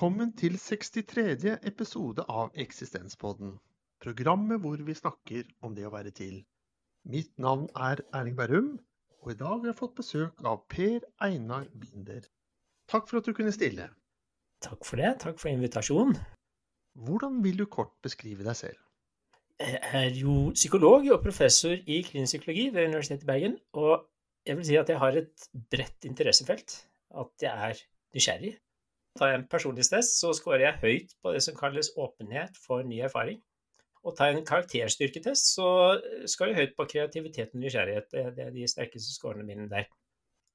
Velkommen til 63. episode av Eksistenspodden. Programmet hvor vi snakker om det å være til. Mitt navn er Erling Berrum, og i dag har jeg fått besøk av Per Einar Binder. Takk for at du kunne stille. Takk for det. Takk for invitasjonen. Hvordan vil du kort beskrive deg selv? Jeg er jo psykolog og professor i klinisk psykologi ved Universitetet i Bergen. Og jeg vil si at jeg har et bredt interessefelt. At jeg er nysgjerrig. Tar jeg en personlighetstest, så scorer jeg høyt på det som kalles åpenhet for ny erfaring. Og tar jeg en karakterstyrketest, så scorer jeg høyt på kreativitet og nysgjerrighet. Det er de sterkeste scorene mine der.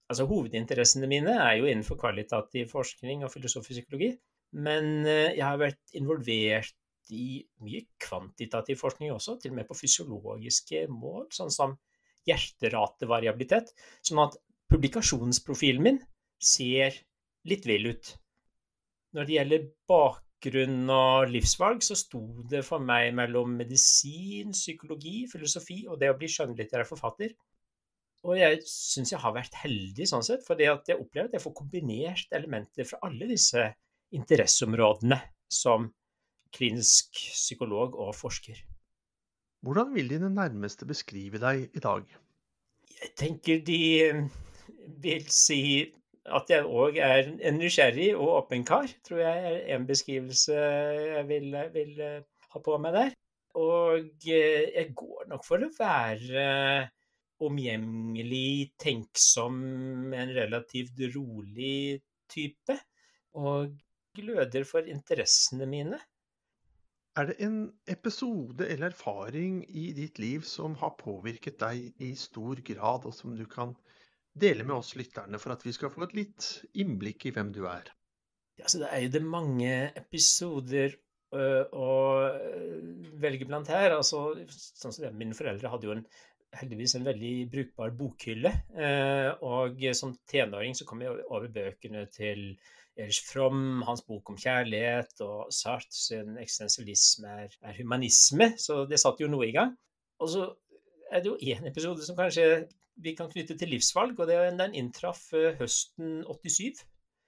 Altså Hovedinteressene mine er jo innenfor kvalitativ forskning og filosofisk psykologi. Men jeg har vært involvert i mye kvantitativ forskning også, til og med på fysiologiske mål, sånn som hjerteratevariabilitet. Sånn at publikasjonsprofilen min ser litt vill ut. Når det gjelder bakgrunn og livsvalg, så sto det for meg mellom medisin, psykologi, filosofi og det å bli skjønnlitterær forfatter. Og jeg syns jeg har vært heldig sånn sett, for jeg opplever at jeg får kombinert elementer fra alle disse interesseområdene som klinisk psykolog og forsker. Hvordan vil dine nærmeste beskrive deg i dag? Jeg tenker de vil si at jeg òg er en nysgjerrig og åpen kar, tror jeg er en beskrivelse jeg vil, vil ha på meg der. Og jeg går nok for å være omgjengelig, tenksom, en relativt rolig type. Og gløder for interessene mine. Er det en episode eller erfaring i ditt liv som har påvirket deg i stor grad, og som du kan dele med oss lytterne for at vi skal få et litt innblikk i hvem du er? Ja, så det er jo det mange episoder å velge blant her. Altså, sånn som det, Mine foreldre hadde jo en, heldigvis en veldig brukbar bokhylle. Og som tenåring så kom jeg over bøkene til Erich Fromm, hans bok om kjærlighet, og Sartre sin eksistensialisme er, er, humanisme. Så det satte jo noe i gang. Og så er det jo én episode som kanskje vi kan knytte til livsvalg, og det, den inntraff høsten 87.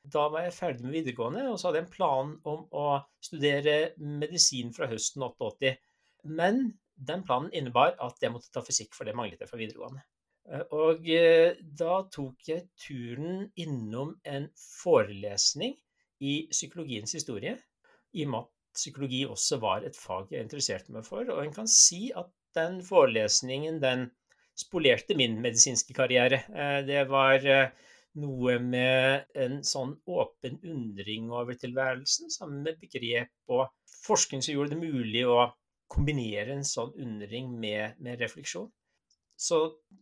Da var jeg ferdig med videregående, og så hadde jeg en plan om å studere medisin fra høsten 88. Men den planen innebar at jeg måtte ta fysikk, for det manglet jeg fra videregående. Og da tok jeg turen innom en forelesning i psykologiens historie, i og med at psykologi også var et fag jeg interesserte meg for. Og en kan si at den forelesningen, den spolerte min medisinske karriere. Det var noe med en sånn åpen undring over tilværelsen, sammen med begrep og forskning som gjorde det mulig å kombinere en sånn undring med, med refleksjon. Så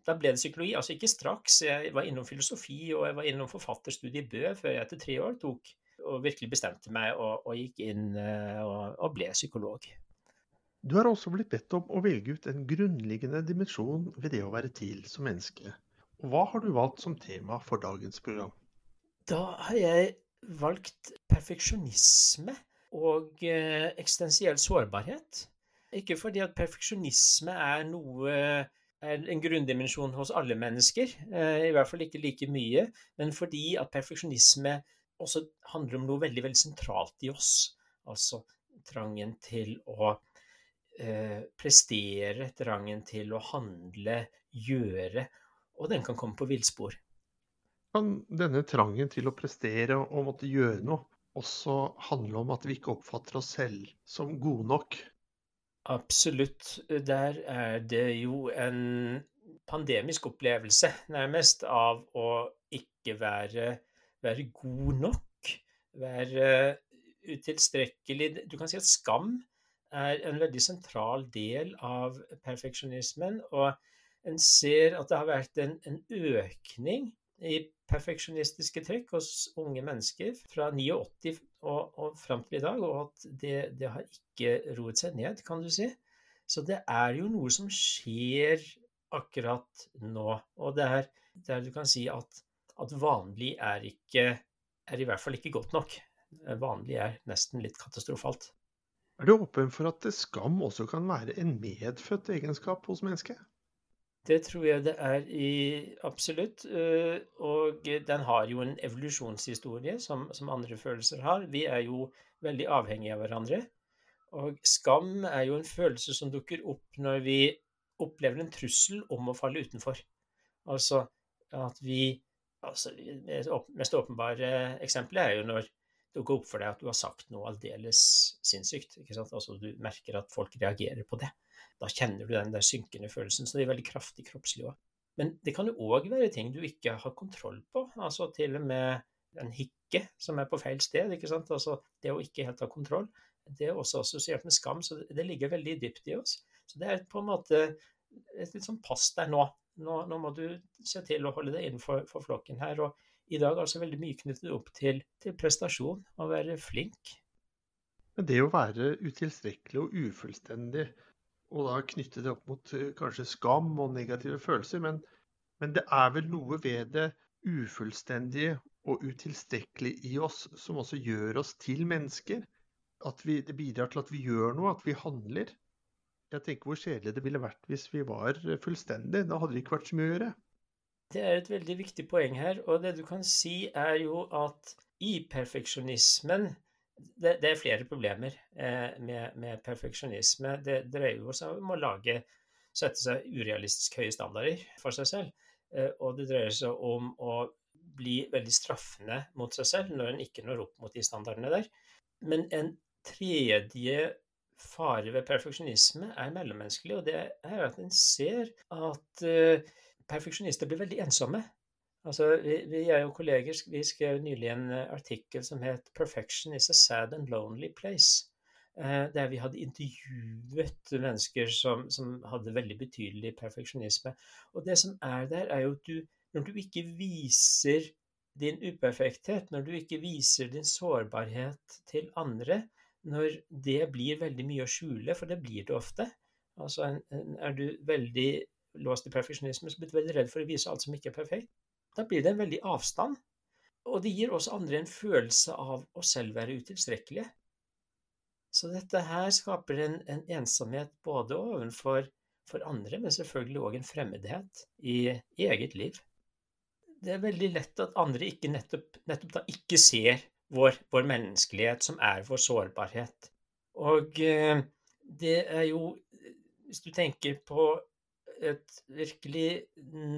da ble det psykologi. Altså ikke straks. Jeg var innom filosofi og jeg var innom forfatterstudiet i Bø før jeg etter tre år tok og virkelig bestemte meg og, og gikk inn og, og, ble psykolog. Du har også blitt bedt om å velge ut en grunnleggende dimensjon ved det å være til som menneske. Og hva har du valgt som tema for dagens program? Da har jeg valgt perfeksjonisme og eh, eksistensiell sårbarhet. Ikke fordi at perfeksjonisme er noe en grunndimensjon hos alle mennesker, eh, i hvert fall ikke like mye, men fordi at perfeksjonisme også handler om noe veldig, veldig sentralt i oss. Altså trangen til å eh, prestere, trangen til å handle, gjøre, og den kan komme på villspor. Kan denne trangen til å prestere og måtte gjøre noe også handle om at vi ikke oppfatter oss selv som gode nok? Absolutt. Der er det jo en pandemisk opplevelse, nærmest, av å ikke være, være god nok. Være utilstrekkelig. Du kan si at skam er en veldig sentral del av perfeksjonismen. Og en ser at det har vært en, en økning i perfeksjonistiske trekk hos unge mennesker fra 89 og, og fram til i dag, og at det, det, har ikke roet seg ned, kan du si. Så det er jo noe som skjer akkurat nå. Og det er der du kan si at, at vanlig er ikke er i hvert fall ikke godt nok. Vanlig er nesten litt katastrofalt. Er du åpen for at skam også kan være en medfødt egenskap hos mennesket? Det tror jeg det er i absolutt. eh, Og den har jo en evolusjonshistorie som, som andre følelser har. Vi er jo veldig avhengige av hverandre. Og skam er jo en følelse som dukker opp når vi opplever en trussel om å falle utenfor. Altså at vi altså, Det mest åpenbare eksempelet er jo når det går opp for deg at du har sagt noe aldeles sinnssykt. ikke sant? Altså Du merker at folk reagerer på det. Da kjenner du den der synkende følelsen. Så det er veldig kraftig kroppslig òg. Men det kan jo òg være ting du ikke har kontroll på. Altså til og med en hikke som er på feil sted. ikke sant? Altså Det å ikke helt ha kontroll. Det er også assosiert med skam, så det ligger veldig dypt i oss. Så det er på en måte et litt sånn pass der nå. nå. Nå, må du se til å holde deg innenfor flokken her. Og i dag altså veldig mye knyttet opp til, til prestasjon, å være flink. Men det å være utilstrekkelig og ufullstendig, og da knytte det opp mot eh, kanskje skam og negative følelser, men, men det er vel noe ved det ufullstendige og utilstrekkelige i oss som også gjør oss til mennesker? At vi, det bidrar til at vi gjør noe, at vi handler? Jeg tenker hvor kjedelig det ville vært hvis vi var fullstendige. Da hadde det ikke vært så mye å gjøre. Det er et veldig viktig poeng her, og det du kan si er jo at i perfeksjonismen det, det, er flere problemer eh, med, med, perfeksjonisme. Det dreier jo seg om å lage, sette seg urealistisk høye standarder for seg selv. Eh, og det dreier seg om å bli veldig straffende mot seg selv når en ikke når opp mot de standardene der. Men en tredje fare ved perfeksjonisme er mellommenneskelig, og det er at en ser at uh, perfeksjonister blir veldig ensomme. Altså, vi, vi, er jo kolleger, vi skrev nylig en eh, artikkel som het 'Perfection is a sad and lonely place'. Uh, der vi hadde intervjuet mennesker som, som, hadde veldig betydelig perfeksjonisme. Og det som er der, er jo at du, når du ikke viser din uperfekthet, når du ikke viser din sårbarhet til andre, når det blir veldig mye å skjule, for det blir det ofte Altså Er du veldig låst i perfeksjonisme, så blir du veldig redd for å vise alt som ikke er perfekt. Da blir det en veldig avstand. Og det gir også andre en følelse av å selv være utilstrekkelige. Så dette her skaper en, en ensomhet både ovenfor for andre, men selvfølgelig òg en fremmedhet i, i, eget liv. Det er veldig lett at andre ikke nettopp, nettopp da ikke ser vår, vår, menneskelighet, som er vår sårbarhet. Og eh, det er jo Hvis du tenker på et virkelig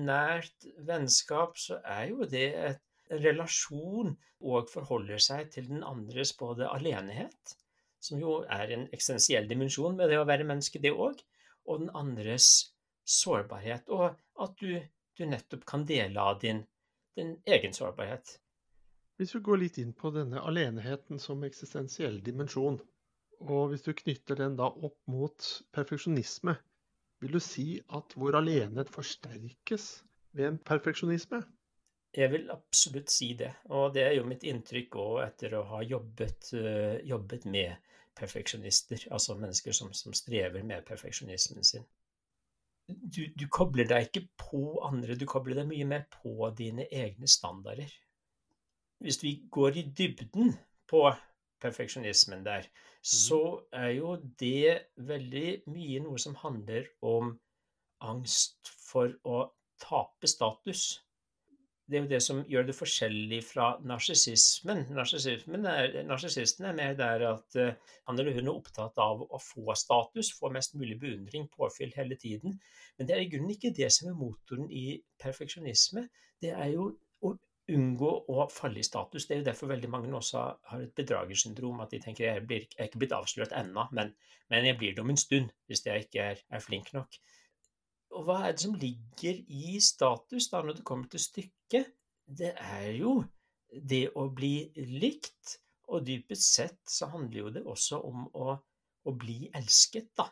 nært vennskap, så er jo det et, en relasjon og forholder seg til den andres både alenhet, som jo er en eksistensiell dimensjon med det å være menneske, det òg, og den andres sårbarhet, og at du, du nettopp kan dele av din, din egen sårbarhet. Hvis vi går litt inn på denne alenheten som eksistensiell dimensjon, og hvis du knytter den da opp mot perfeksjonisme, vil du si at vår alenhet forsterkes ved en perfeksjonisme? Jeg vil absolutt si det, og det er jo mitt inntrykk òg etter å ha jobbet, uh, jobbet med perfeksjonister, altså mennesker som, som strever med perfeksjonismen sin. Du, du, kobler deg ikke på andre, du kobler deg mye mer på dine egne standarder hvis vi går i dybden på perfeksjonismen der, så mm. er jo det veldig mye noe som handler om angst for å tape status. Det er jo det som gjør det forskjellig fra narsissismen. Narsissisten er mer der at uh, han eller hun er opptatt av å få status, få mest mulig beundring, påfyll hele tiden. Men det er i grunnen ikke det som er motoren i perfeksjonisme. Det er jo å unngå å falle i status. Det er jo derfor veldig mange også har et bedragersyndrom. At de tenker jeg, blir, jeg er ikke blitt avslørt ennå, men, men, jeg blir det om en stund hvis jeg ikke er, er, flink nok. Og hva er det som ligger i status da når det kommer til stykket? Det er jo det å bli likt. Og dypest sett så handler jo det også om å, å bli elsket, da.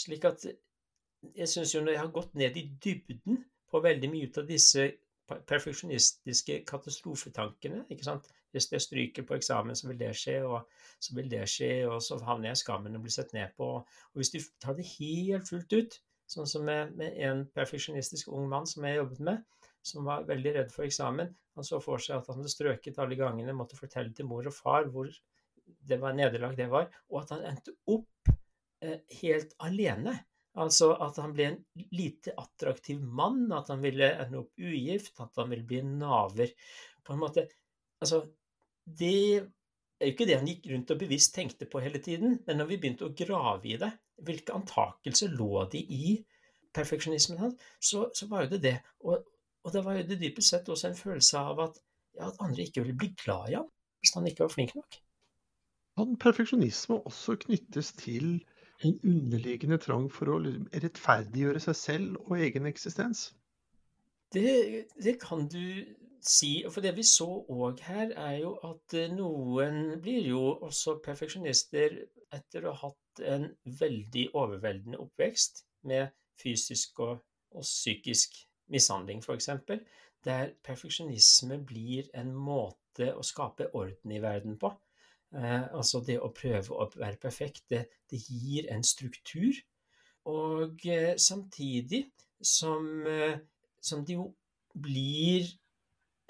Slik at jeg syns jo når jeg har gått ned i dybden på veldig mye av disse perfeksjonistiske katastrofetankene. ikke sant? Hvis jeg stryker på eksamen, så vil det skje, og så vil det skje, og så havner jeg i skammen og blir sett ned på. Og hvis du tar det helt fullt ut, sånn som med, med en perfeksjonistisk ung mann som jeg jobbet med, som var veldig redd for eksamen, han så for seg at han hadde strøket alle gangene, måtte fortelle til mor og far hvor det var nederlag det var, og at han endte opp eh, helt alene. Altså at han ble en lite attraktiv mann, at han ville ende opp ugift, at han ville bli naver. På en måte Altså, det er jo ikke det han gikk rundt og bevisst tenkte på hele tiden, men når vi begynte å grave i det, hvilke antakelser lå de i perfeksjonismen hans, så, så var jo det det. Og, og det var jo det dypest sett også en følelse av at, ja, at andre ikke ville bli glad i ham hvis han ikke var flink nok. Kan perfeksjonisme også knyttes til en underliggende trang for å liksom rettferdiggjøre seg selv og egen eksistens? Det, det kan du si. For det vi så òg her, er jo at eh, noen blir jo også perfeksjonister etter å ha hatt en veldig overveldende oppvekst med fysisk og, og psykisk mishandling, f.eks. Der perfeksjonisme blir en måte å skape orden i verden på. Eh, altså det å prøve å være perfekt, det, det gir en struktur. Og eh, samtidig som, eh, som, det jo blir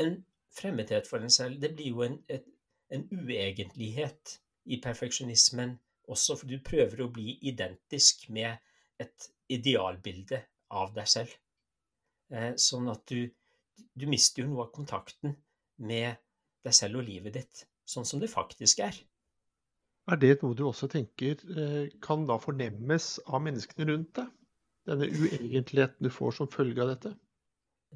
en fremmedhet for en selv. Det blir jo en, et, en uegentlighet i perfeksjonismen også, for du prøver å bli identisk med et idealbilde av deg selv. Eh, sånn at du, du mister jo noe av kontakten med deg selv og livet ditt, sånn som det faktisk er. Er det noe du også tenker eh, kan da fornemmes av menneskene rundt deg? Denne uegentligheten du får som følge av dette?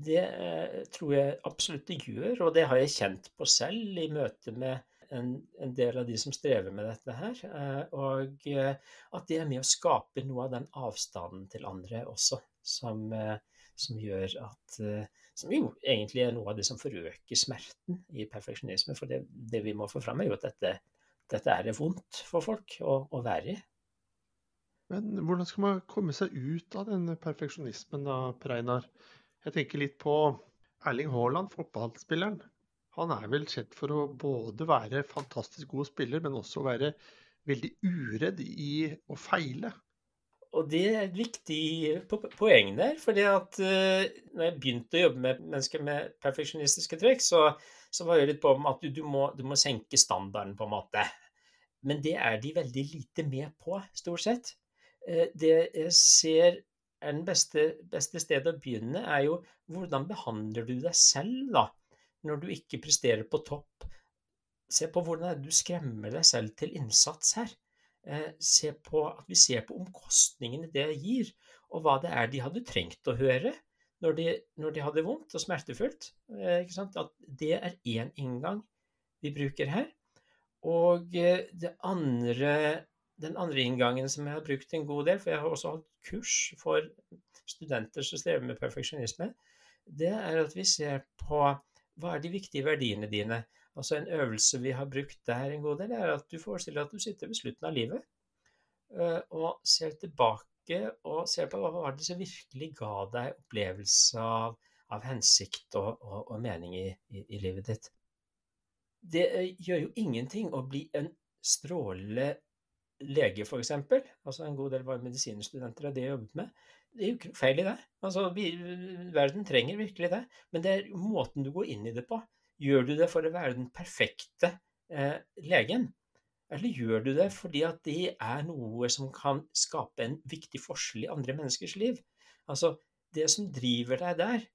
Det eh, tror jeg absolutt det gjør, og det har jeg kjent på selv i møte med en, en, del av de som strever med dette her. Og at det er med å skape noe av den avstanden til andre også, som, som gjør at eh, Som jo egentlig er noe av det som forøker smerten i perfeksjonisme. For det, det vi må få fram, er jo at dette, dette er vondt for folk å, å være i. Men hvordan skal man komme seg ut av denne perfeksjonismen da, Per Einar? Jeg tenker litt på Erling Haaland, fotballspilleren. Han er vel kjent for å både være fantastisk god spiller, men også være veldig uredd i å feile og det er et viktig poeng der. fordi at uh, når jeg begynte å jobbe med mennesker med perfeksjonistiske trekk, så, så var jeg litt på at du, du, må, du, må, senke standarden, på en måte. Men det er de veldig lite med på, stort sett. Uh, det jeg ser er den beste, beste stedet å begynne, er jo hvordan behandler du deg selv, da, når du ikke presterer på topp? Se på hvordan du skremmer deg selv til innsats her. Eh, se på, at vi ser på omkostningene det gir, og hva det er de hadde trengt å høre når de, når de hadde vondt og smertefullt. Eh, at det er én inngang vi bruker her. Og eh, andre, den andre inngangen som jeg har brukt en god del, for jeg har også hatt kurs for studenter som strever med perfeksjonisme, det er at vi ser på hva er de viktige verdiene dine. Altså En øvelse vi har brukt der en god del, er at du forestiller at du sitter ved slutten av livet uh, og ser tilbake og ser på hva var det som virkelig ga deg opplevelse av, av hensikt og, og, og mening i, i, i, livet ditt. Det uh, gjør jo ingenting å bli en strålende lege, f.eks. Altså en god del var medisinstudenter av det jeg jobbet med. Det er jo ikke noe feil i det. Altså, vi, verden trenger virkelig det. Men det er måten du går inn i det på. Gjør du det for å være den perfekte eh, legen? Eller gjør du det fordi at det er noe som kan skape en viktig forskjell i andre menneskers liv? Altså, det som driver deg der,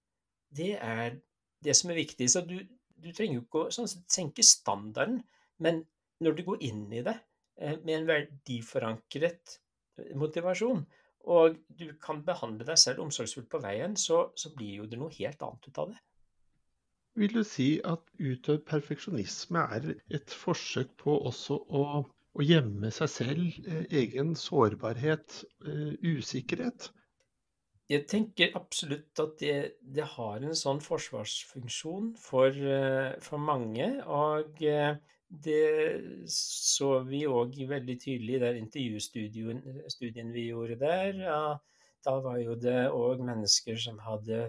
det er det som er viktig. Så du, du trenger jo ikke å sånn, senke standarden, men når du går inn i det eh, med en verdiforankret motivasjon, og du kan behandle deg selv omsorgsfullt på veien, så, så blir jo det noe helt annet ut av det. Vil du si at utøvd perfeksjonisme er et forsøk på også å, gjemme seg selv, eh, egen sårbarhet, eh, usikkerhet? Jeg tenker absolutt at det, det har en sånn forsvarsfunksjon for, eh, for mange. Og det så vi òg veldig tydelig i den intervjustudien vi gjorde der. Da var jo det òg mennesker som hadde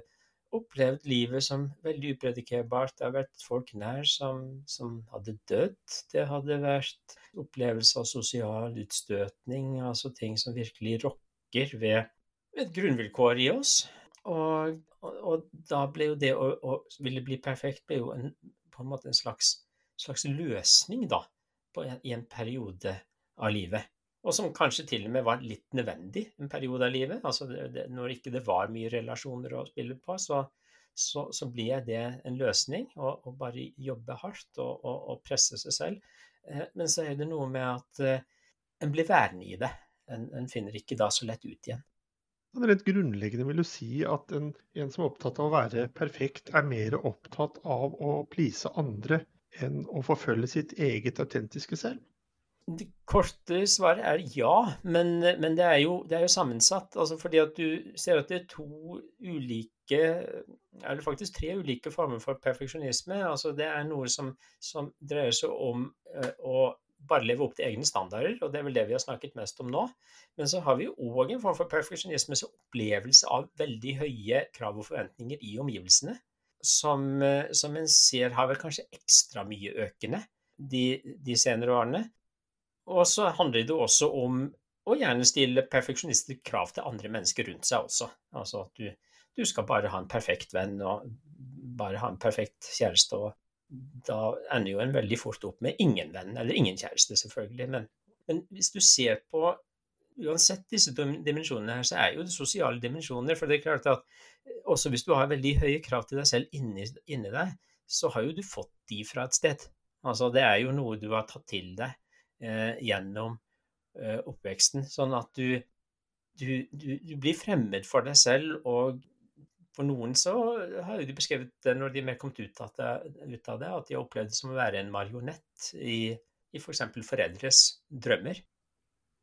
opplevd livet som veldig upredikerbart. Det har vært folk nær som, som hadde dødd. Det hadde vært opplevelse av sosial utstøtning, altså ting som virkelig rokker ved et grunnvilkår i oss. Og, og, og da ble jo det å, å, ville bli perfekt ble jo en, på en måte en slags, slags løsning, da, en, i en periode av livet. Og som kanskje til og med var litt nødvendig en periode av livet. Altså det, når ikke det var mye relasjoner å spille på, så, så, så ble det en løsning. Å bare jobbe hardt og, og, og, presse seg selv. Eh, men så er det noe med at eh, en blir værende i det. En, en, finner ikke da så lett ut igjen. Men rent grunnleggende vil du si at en, en som er opptatt av å være perfekt, er mer opptatt av å please andre enn å forfølge sitt eget autentiske selv? Det korte svaret er ja, men, men det, er jo, det, er jo, sammensatt. Altså fordi at du ser at det er to ulike Eller faktisk tre ulike former for perfeksjonisme. Altså det er noe som, som dreier seg om uh, å bare leve opp til egne standarder, og det er vel det vi har snakket mest om nå. Men så har vi òg en form for perfeksjonisme som opplevelse av veldig høye krav og forventninger i omgivelsene, som, eh, som en ser har vel kanskje ekstra mye økende de, de senere årene. Og så handler det også om å gjerne stille perfeksjonistiske krav til andre mennesker rundt seg også. Altså at du, du skal bare ha en perfekt venn og bare ha en perfekt kjæreste og da ender jo en veldig fort opp med ingen venn, eller ingen kjæreste, selvfølgelig. Men, men hvis du ser på uansett disse dimensjonene her, så er jo det sosiale dimensjoner. For det er klart at eh, også hvis du har veldig høye krav til deg selv inni, inni deg, så har jo du fått de fra et sted. Altså det er jo noe du har tatt til deg gjennom eh, oppveksten. Sånn at du, du, du, du, blir fremmed for deg selv og for noen så har jo de beskrevet det når de er mer kommet ut av det, ut av det at de har opplevd det som å være en marionett i, i f.eks. For foreldres drømmer.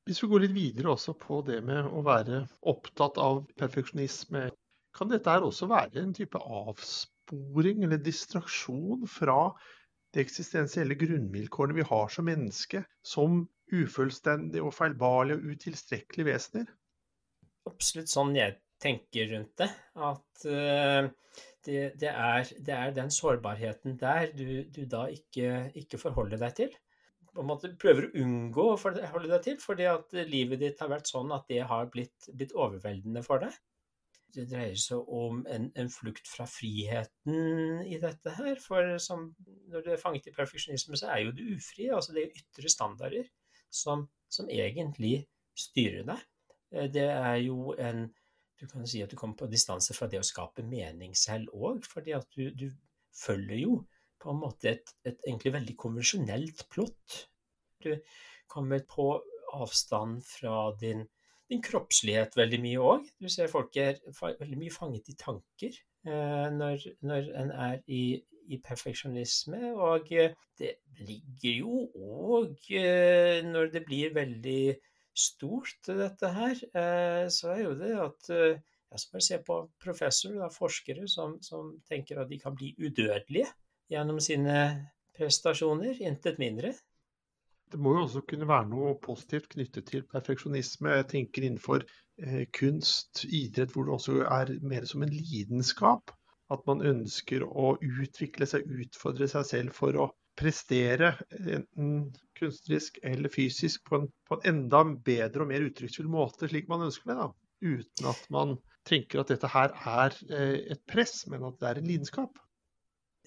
Hvis vi går litt videre også på det med å være opptatt av perfeksjonisme, kan dette her også være en type avsporing eller distraksjon fra de eksistensielle grunnvilkårene vi har som menneske, som ufullstendige og feilbarlige og utilstrekkelige vesener? Absolutt sånn jeg tenker rundt det. At uh, det, det, er, det, er, den sårbarheten der du, du da ikke, ikke, forholder deg til. På en måte prøver å unngå å forholde deg til, fordi at livet ditt har vært sånn at det har blitt, blitt overveldende for deg. Det dreier seg om en, en, flukt fra friheten i dette her. For som, når du er fanget i perfeksjonisme, så er jo du ufri. Altså det er ytre standarder som, som egentlig styrer deg. Eh, det er jo en, du kan si at du kommer på distanse fra det å skape mening selv òg, fordi at du, du, følger jo på en måte et, et egentlig veldig konvensjonelt plott. Du kommer på avstand fra din, din kroppslighet veldig mye òg. Du ser folk er veldig mye fanget i tanker eh, når, når en er i, i perfeksjonisme. Og det ligger jo òg eh, når det blir veldig stort, dette her, eh, så er jo det at eh, jeg skal bare se på professorer, forskere, som, som, tenker at de kan bli udødelige gjennom sine prestasjoner, intet mindre. Det må jo også kunne være noe positivt knyttet til perfeksjonisme. Jeg tenker innenfor eh, kunst, idrett, hvor det også er mer som en lidenskap. At man ønsker å utvikle seg, utfordre seg selv for å prestere, enten kunstnerisk eller fysisk, på en, på en enda bedre og mer uttrykksfull måte, slik man ønsker det. da. Uten at man tenker at dette her er eh, et press, men at det er en lidenskap.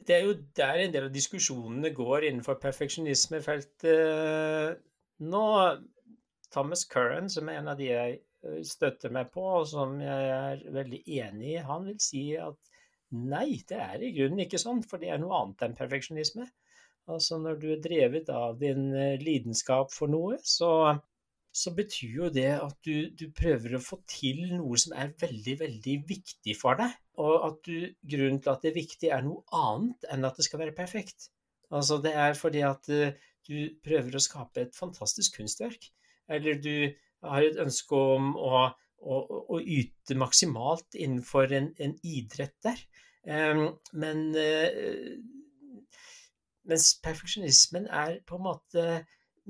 Det er jo der en del av diskusjonene går innenfor perfeksjonismefeltet nå. Thomas Curran, som er en av de jeg eh, støtter meg på, og som jeg er veldig enig i, han vil si at nei, det er i grunnen ikke sånn, for det er noe annet enn perfeksjonisme. Altså når du er drevet av din eh, lidenskap for noe, så, så betyr jo det at du, du, prøver å få til noe som er veldig, veldig viktig for deg. Og at du, grunnen til at det er viktig, er noe annet enn at det skal være perfekt. Altså det er fordi at eh, du prøver å skape et fantastisk kunstverk. Eller du har et ønske om å, å, å yte maksimalt innenfor en, en idrett der. Um, men uh, mens perfeksjonismen er på en måte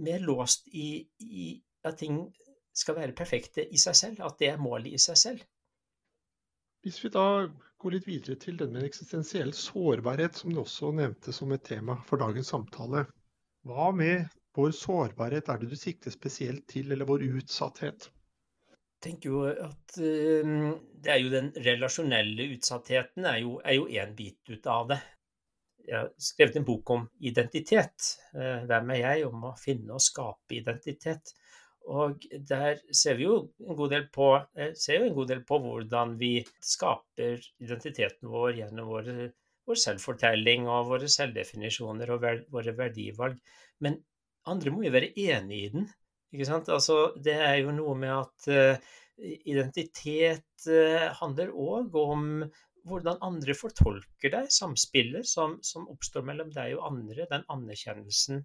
mer låst i, i, at ting skal være perfekte i seg selv, at det er målet i seg selv. Hvis vi da går litt videre til den med eksistensiell sårbarhet, som du også nevnte som et tema for dagens samtale. Hva med vår sårbarhet er det du sikter spesielt til, eller vår utsatthet? Jeg tenker jo at uh, det er jo den relasjonelle utsattheten er jo, er jo en bit ut av det jeg har skrevet en bok om identitet. Eh, hvem er jeg? Om å finne og skape identitet. Og der ser vi jo en god del på, en god del på hvordan vi skaper identiteten vår gjennom våre, vår selvfortelling og våre selvdefinisjoner og ver, våre verdivalg. Men andre må jo være enig i den. ikke sant? Altså, det er jo noe med at uh, identitet uh, handler òg om hvordan andre fortolker deg, samspillet som, som, oppstår mellom deg og andre, den anerkjennelsen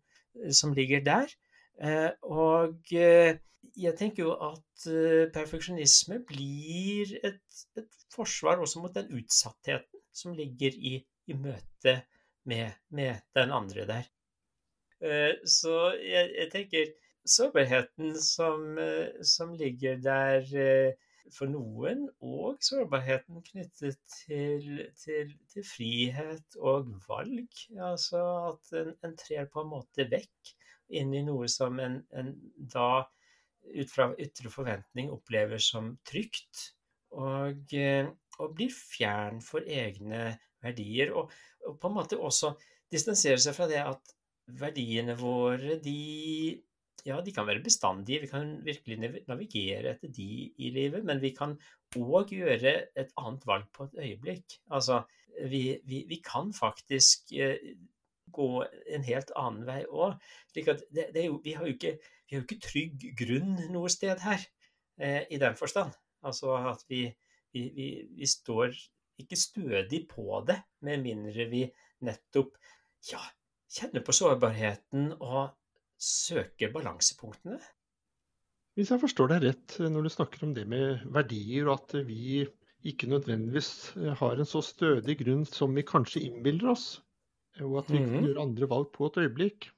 som ligger der. Eh, og eh, jeg tenker jo at eh, perfeksjonisme blir et, et, forsvar også mot den utsattheten som ligger i, i møte med, med, den andre der. Så jeg, jeg tenker sårbarheten som, som, ligger der for noen, og sårbarheten knyttet til, til, til frihet og valg. Altså at en, en trer på en måte vekk inn i noe som en, en da ut fra ytre forventning opplever som trygt, og, eh, og blir fjern for egne verdier. Og, og, på en måte også distansere seg fra det at verdiene våre, de, ja, de kan være bestandige. Vi kan virkelig navigere etter de i livet, men vi kan òg gjøre et annet valg på et øyeblikk. Altså, vi, vi, vi kan faktisk eh, gå en helt annen vei òg. Jo, vi, har ikke, vi, har jo ikke, trygg grunn noe sted her, eh, i den forstand. Altså at vi, vi, vi, står ikke stødig på det, med mindre vi nettopp ja, kjenner på sårbarheten og søker balansepunktene. Hvis jeg forstår deg rett når du snakker om det med verdier, og at vi ikke nødvendigvis har en så stødig grunn som vi kanskje innbiller oss, og at vi kan mm-hmm. gjøre andre valg på et øyeblikk,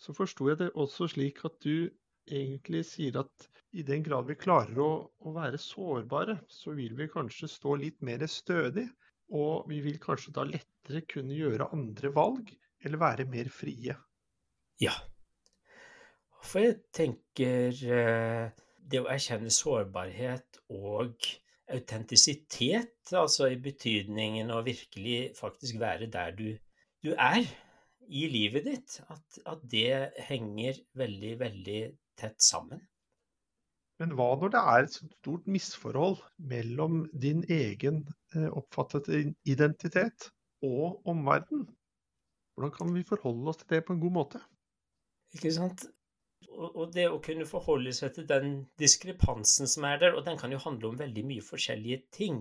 så forsto jeg det også slik at du egentlig sier at i den grad vi klarer å, å, være sårbare, så vil vi kanskje stå litt mer stødig. Og vi vil kanskje da lettere kunne gjøre andre valg, eller være mer frie. Ja. For jeg tenker eh, det å erkjenne sårbarhet og autentisitet, altså i betydningen å virkelig faktisk være der du du er i livet ditt, at, at det henger veldig, veldig tett sammen. Men hva når det er et stort misforhold mellom din egen eh, oppfattede identitet og omverdenen? Hvordan kan vi forholde oss til det på en god måte? Ikke sant? Og det å kunne forholde seg til den diskrepansen som er der, og den kan jo handle om veldig mye forskjellige ting.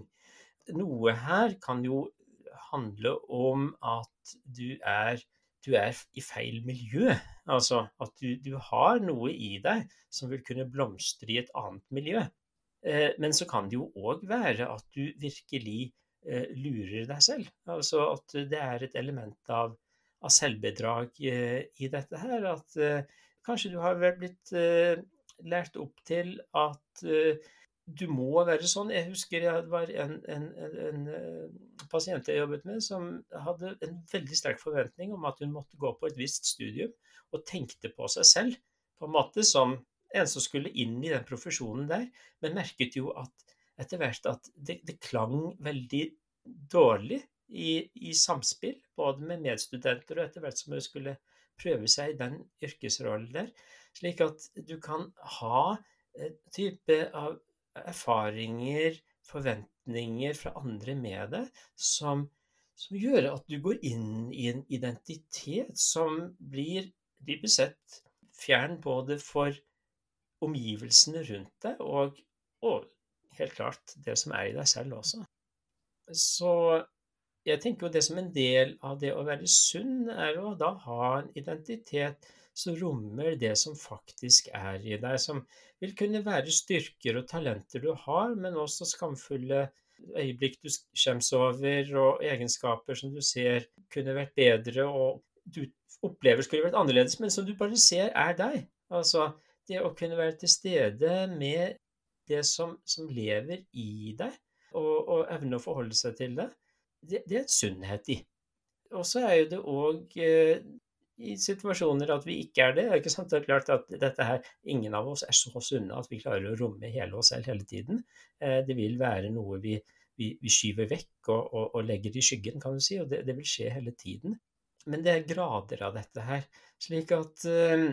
Noe her kan jo handle om at du er, du er i feil miljø. Altså at du, du, har noe i deg som vil kunne blomstre i et annet miljø. Eh, men så kan det jo òg være at du virkelig eh, lurer deg selv. Altså at det er et element av, av selvbedrag eh, i dette her. At kanskje du har blitt lært opp til at du må være sånn. Jeg husker det var en, en, en, en, eh, pasient jeg jobbet med, som hadde en veldig sterk forventning om at hun måtte gå på et visst studium, og tenkte på seg selv på en måte som en som skulle inn i den profesjonen der, men merket jo at etter hvert at det, det klang veldig dårlig i, i, samspill, både med medstudenter og etter hvert som hun skulle prøve seg i den yrkesrollen der. Slik at du kan ha type av erfaringer, forventninger fra andre med deg, som, som, gjør at du går inn i en identitet som blir dypest sett fjern både for omgivelsene rundt deg og, og helt klart det som er i deg selv også. Så jeg tenker jo det som en del av det å være sunn, er å da ha en identitet som rommer det som faktisk er i deg, som vil kunne være styrker og talenter du har, men også skamfulle øyeblikk du skjems over, og egenskaper som du ser kunne vært bedre, og du opplever skulle vært annerledes, men som du bare ser er deg. Altså det å kunne være til stede med det som, som lever i deg, og, og, evne å forholde seg til det, det, det er en sunnhet i. Og så er jo det òg i situasjoner at vi ikke er det. Det er ikke sant? Det er klart at dette her, Ingen av oss er så sunne at vi klarer å romme hele oss selv hele tiden. Eh, det vil være noe vi, vi, vi skyver vekk og, og, og, legger i skyggen, kan du si. Og det, det, vil skje hele tiden. Men det er grader av dette her. Slik at uh,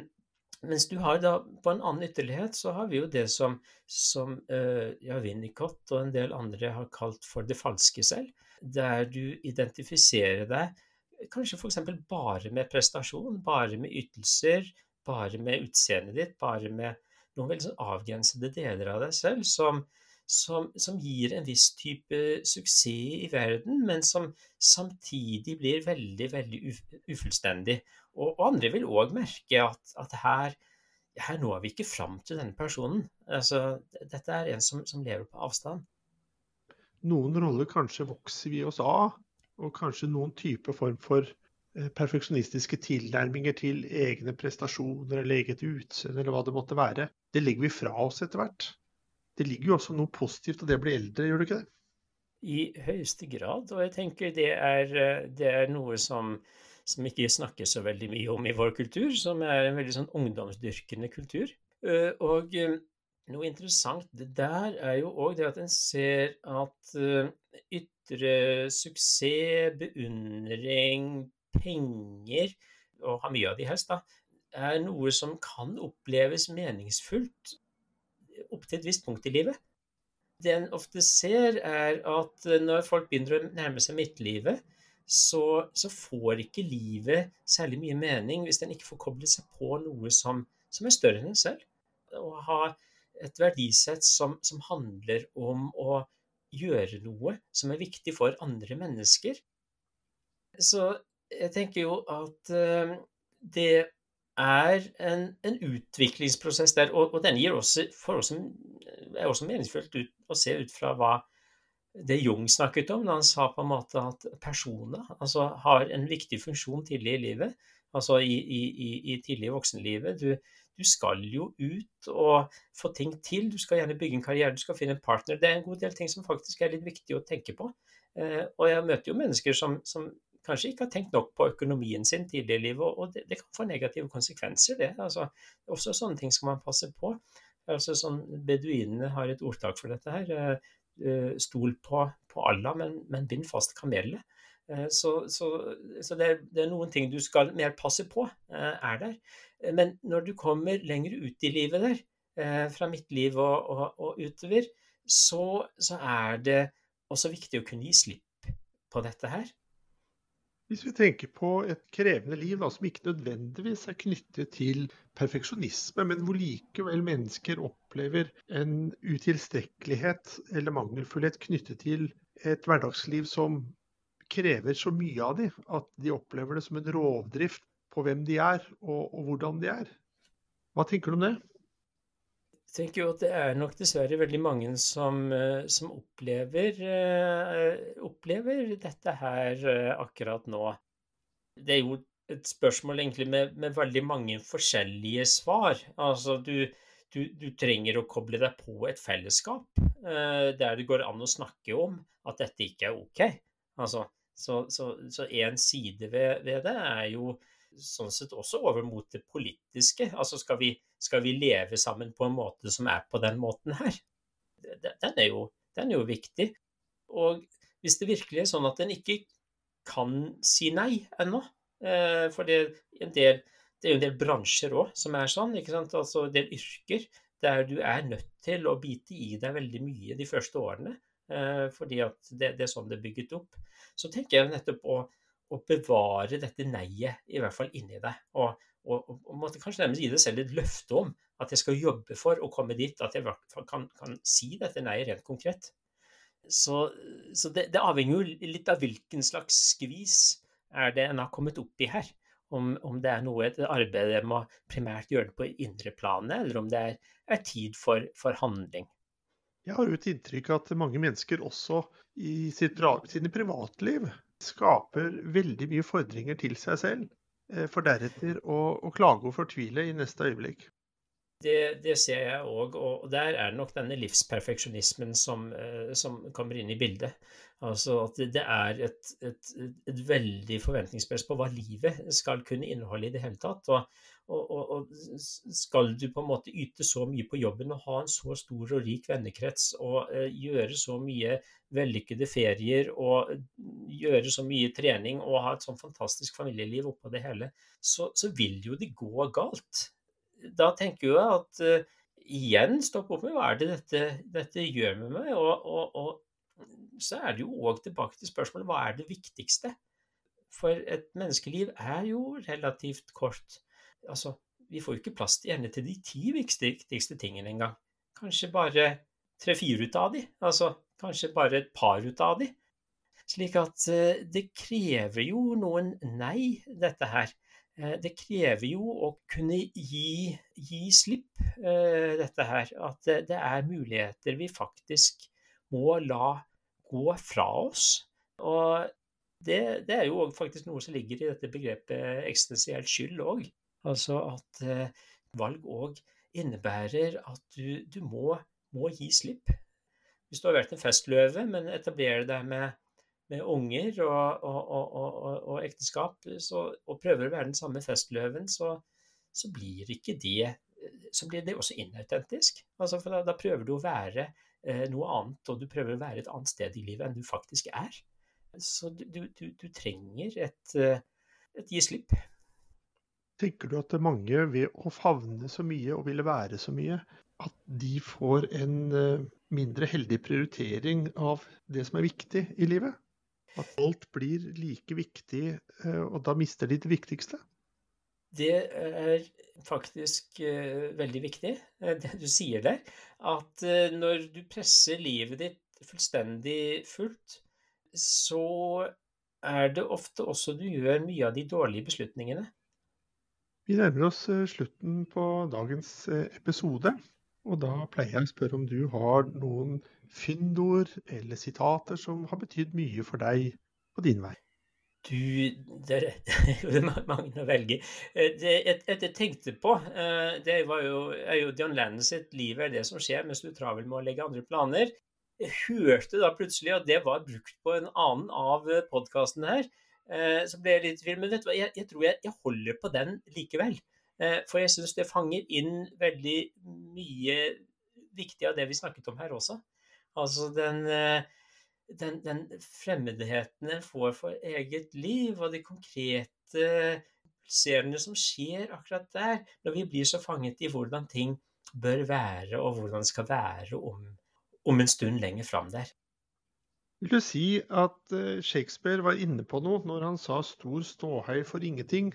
Mens du har da på en annen ytterlighet så har vi jo det som, som ja, Winnicott og en del andre har kalt for det falske selv, der du identifiserer deg kanskje f.eks. bare med prestasjon, bare med ytelser, bare med utseendet ditt, bare med noen veldig sånn avgrensede deler av deg selv som, som, som, gir en viss type suksess i verden, men som samtidig blir veldig, veldig ufullstendig. Og, og andre vil òg merke at, at her, her, når vi ikke fram til denne personen. Altså, dette er en som, som lever på avstand. Noen roller kanskje vokser vi oss av, og kanskje noen type form for eh, perfeksjonistiske tilnærminger til egne prestasjoner eller eget utseende eller hva det måtte være. Det legger vi fra oss etter hvert det ligger jo også noe positivt av det å bli eldre, gjør det ikke det? I høyeste grad, og jeg tenker det er, eh, det er noe som, som ikke snakkes så veldig mye om i vår kultur, som er en veldig sånn ungdomsdyrkende kultur. Eh, og noe interessant der er jo òg det at en ser at ytre suksess, beundring, penger, og ha mye av de helst, da, er noe som kan oppleves meningsfullt opp til et visst punkt i livet. Det en ofte ser, er at eh, når folk begynner å nærme seg midtlivet, så, så får ikke livet særlig mye mening hvis en ikke får koblet seg på noe som, som er større enn en selv. Å ha et verdisett som, som handler om å gjøre noe som er viktig for andre mennesker. Så jeg tenker jo at uh, det er en, en utviklingsprosess der, og, og den gir også, oss, er også meningsfullt ut, å se ut fra hva det Jung snakket om, da han sa på en måte at personer altså, har en viktig funksjon tidlig i livet, altså i, i, i, i tidlig voksenlivet. Du, du, skal jo ut og få ting til, du skal gjerne bygge en karriere, du skal finne en partner. Det er en god del ting som faktisk er litt viktig å tenke på. Eh, og jeg møter jo mennesker som, som kanskje ikke har tenkt nok på økonomien sin tidlig i livet, og det, det, kan få negative konsekvenser, det. Altså, også sånne ting skal man passe på. Altså, sånn, beduinene har et ordtak for dette her. Eh, eh, stol på, på Allah, men, men, bind fast kamelet. Eh, så, så, så det, er, det, er, noen ting du skal mer passe på er der. Men når du kommer lenger ut i livet der, fra mitt liv og, og, og utover, så, så er det også viktig å kunne gi slipp på dette her. Hvis vi tenker på et krevende liv da, som ikke nødvendigvis er knyttet til perfeksjonisme, men hvor likevel mennesker opplever en utilstrekkelighet eller mangelfullhet knyttet til et hverdagsliv som krever så mye av dem at de opplever det som en rovdrift på hvem de er og, og hvordan de er. Hva tenker du om det? Jeg tenker jo at det er nok dessverre veldig mange som, eh, som opplever, uh, opplever, dette her uh, akkurat nå. Det er jo et spørsmål egentlig med, med veldig mange forskjellige svar. Altså du, du, du, trenger å koble deg på et fellesskap der det går an å snakke om at dette ikke er ok. Altså, så, så, en side ved, ved det er jo sånn sett også over mot det politiske. Altså skal vi, skal vi, leve sammen på en måte som er på den måten her? Den er jo, den er jo viktig. Og hvis det virkelig er sånn at en ikke kan si nei ennå, eh, for det, del, det er jo en del bransjer òg som er sånn, ikke sant? altså en del yrker der du er nødt til å bite i deg veldig mye de første årene, fordi at det, det er sånn det er bygget opp. Så tenker jeg nettopp å, å bevare dette nei-et, i hvert fall inni deg. Og, og, og, måtte kanskje nærmest gi deg selv et løfte om at jeg skal jobbe for å komme dit at jeg kan, kan si dette nei-et rent konkret. Så, så det, det, avhenger jo litt av hvilken slags skvis er det en har kommet opp i her. Om, om det er noe et arbeid jeg må primært gjøre på indre planet, eller om det er, er tid for, for handling. Jeg har jo et inntrykk av at mange mennesker også i sitt, sine privatliv skaper veldig mye fordringer til seg selv, eh, for deretter å, å klage og fortvile i neste øyeblikk. Det, det ser jeg òg, og der er det nok denne livsperfeksjonismen som, eh, som kommer inn i bildet. Altså at det er et, et, et veldig forventningspress på hva livet skal kunne inneholde i det hele tatt. Og, og, og, skal du på en måte yte så mye på jobben og ha en så stor og rik vennekrets og eh, gjøre så mye vellykkede ferier og gjøre så mye trening og ha et sånn fantastisk familieliv oppå det hele, så, så vil jo det gå galt. da tenker jeg at eh, igjen stopp opp med hva er det dette, dette gjør med meg? Og, og så er det jo òg tilbake til spørsmålet hva er det viktigste? For et menneskeliv er jo relativt kort. Altså, vi får jo ikke plass gjerne til de ti viktigste tingene engang. Kanskje bare tre-fire ut av de. Altså kanskje bare et par ut av de. Slik at uh, det krever jo noen nei, dette her. Eh, det krever jo å kunne gi, gi slipp, uh, dette her. At det, er muligheter vi faktisk må la gå fra oss. Og det, det er jo faktisk noe som ligger i dette begrepet eksistensiell skyld òg. Altså at uh, valg òg innebærer at du, du må, må, gi slipp. Hvis du har vært en festløve, men etablerer deg med med unger og, og, og, og ekteskap, så, og prøver å være den samme festløven, så, så, blir ikke det så blir det også inautentisk. Altså, da, da, prøver du å være eh, noe annet, og du prøver å være et annet sted i livet enn du faktisk er. Så du, du, du trenger et, eh, et gi slipp. Tenker du at mange ved å favne så mye og ville være så mye, at de får en eh, mindre heldig prioritering av det som er viktig i livet? At alt blir like viktig, eh, og da mister de det viktigste? Det er faktisk uh, veldig viktig, eh, det du sier der. At uh, når du presser livet ditt fullstendig fullt, så er det ofte også du gjør mye av de dårlige beslutningene. Vi nærmer oss slutten på dagens episode. Og da pleier jeg å spørre om du har noen fyndord eller sitater som har betydd mye for deg på din vei? Du, det er mange å velge. Eh, det jeg, tenkte på, eh, det var jo, er jo John Lennon sitt liv er det som skjer mens du er travel med å legge andre planer. Jeg hørte da plutselig at det var brukt på en annen av podkastene her. Eh, så ble jeg litt tvil. Men vet du hva, jeg, jeg tror jeg, jeg, holder på den likevel. For jeg syns det fanger inn veldig mye viktig av det vi snakket om her også. Altså den, eh, den, den fremmedheten en får for eget liv, og de konkrete pulserende som skjer akkurat der, når vi blir så fanget i hvordan ting bør være, og hvordan det skal være om, om en stund lenger fram der. Vil du si at eh, Shakespeare var inne på noe når han sa 'stor ståhei for ingenting'?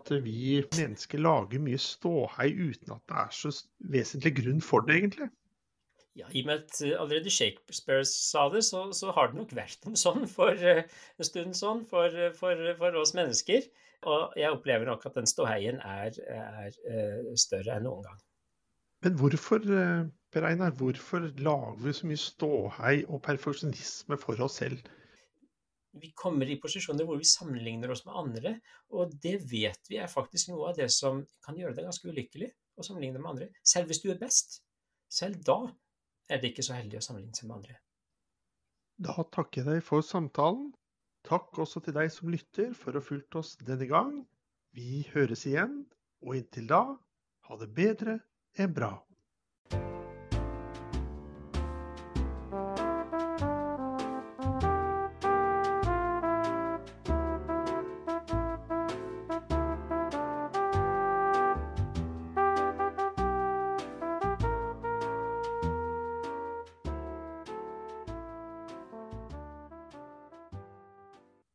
At vi mennesker lager mye ståhei uten at det er så vesentlig grunn for det, egentlig? Ja, I og med at eh, allerede Shakespeare sa det, så, så, har det nok vært en sånn for eh, en stund sånn for, eh, for, for oss mennesker. Og jeg opplever nok at den ståheien er, er større enn noen gang. Men hvorfor, Per Einar, hvorfor lager vi så mye ståhei og perfeksjonisme for oss selv? Vi kommer i posisjoner hvor vi sammenligner oss med andre, og det vet vi er faktisk noe av det som kan gjøre deg ganske ulykkelig å sammenligne med andre. Selv hvis du er best. Selv da er det ikke så heldig å sammenligne seg med andre. Da takker jeg deg for samtalen. Takk også til deg som lytter for å ha fulgt oss denne gang. Vi høres igjen, og inntil da, ha det bedre enn bra.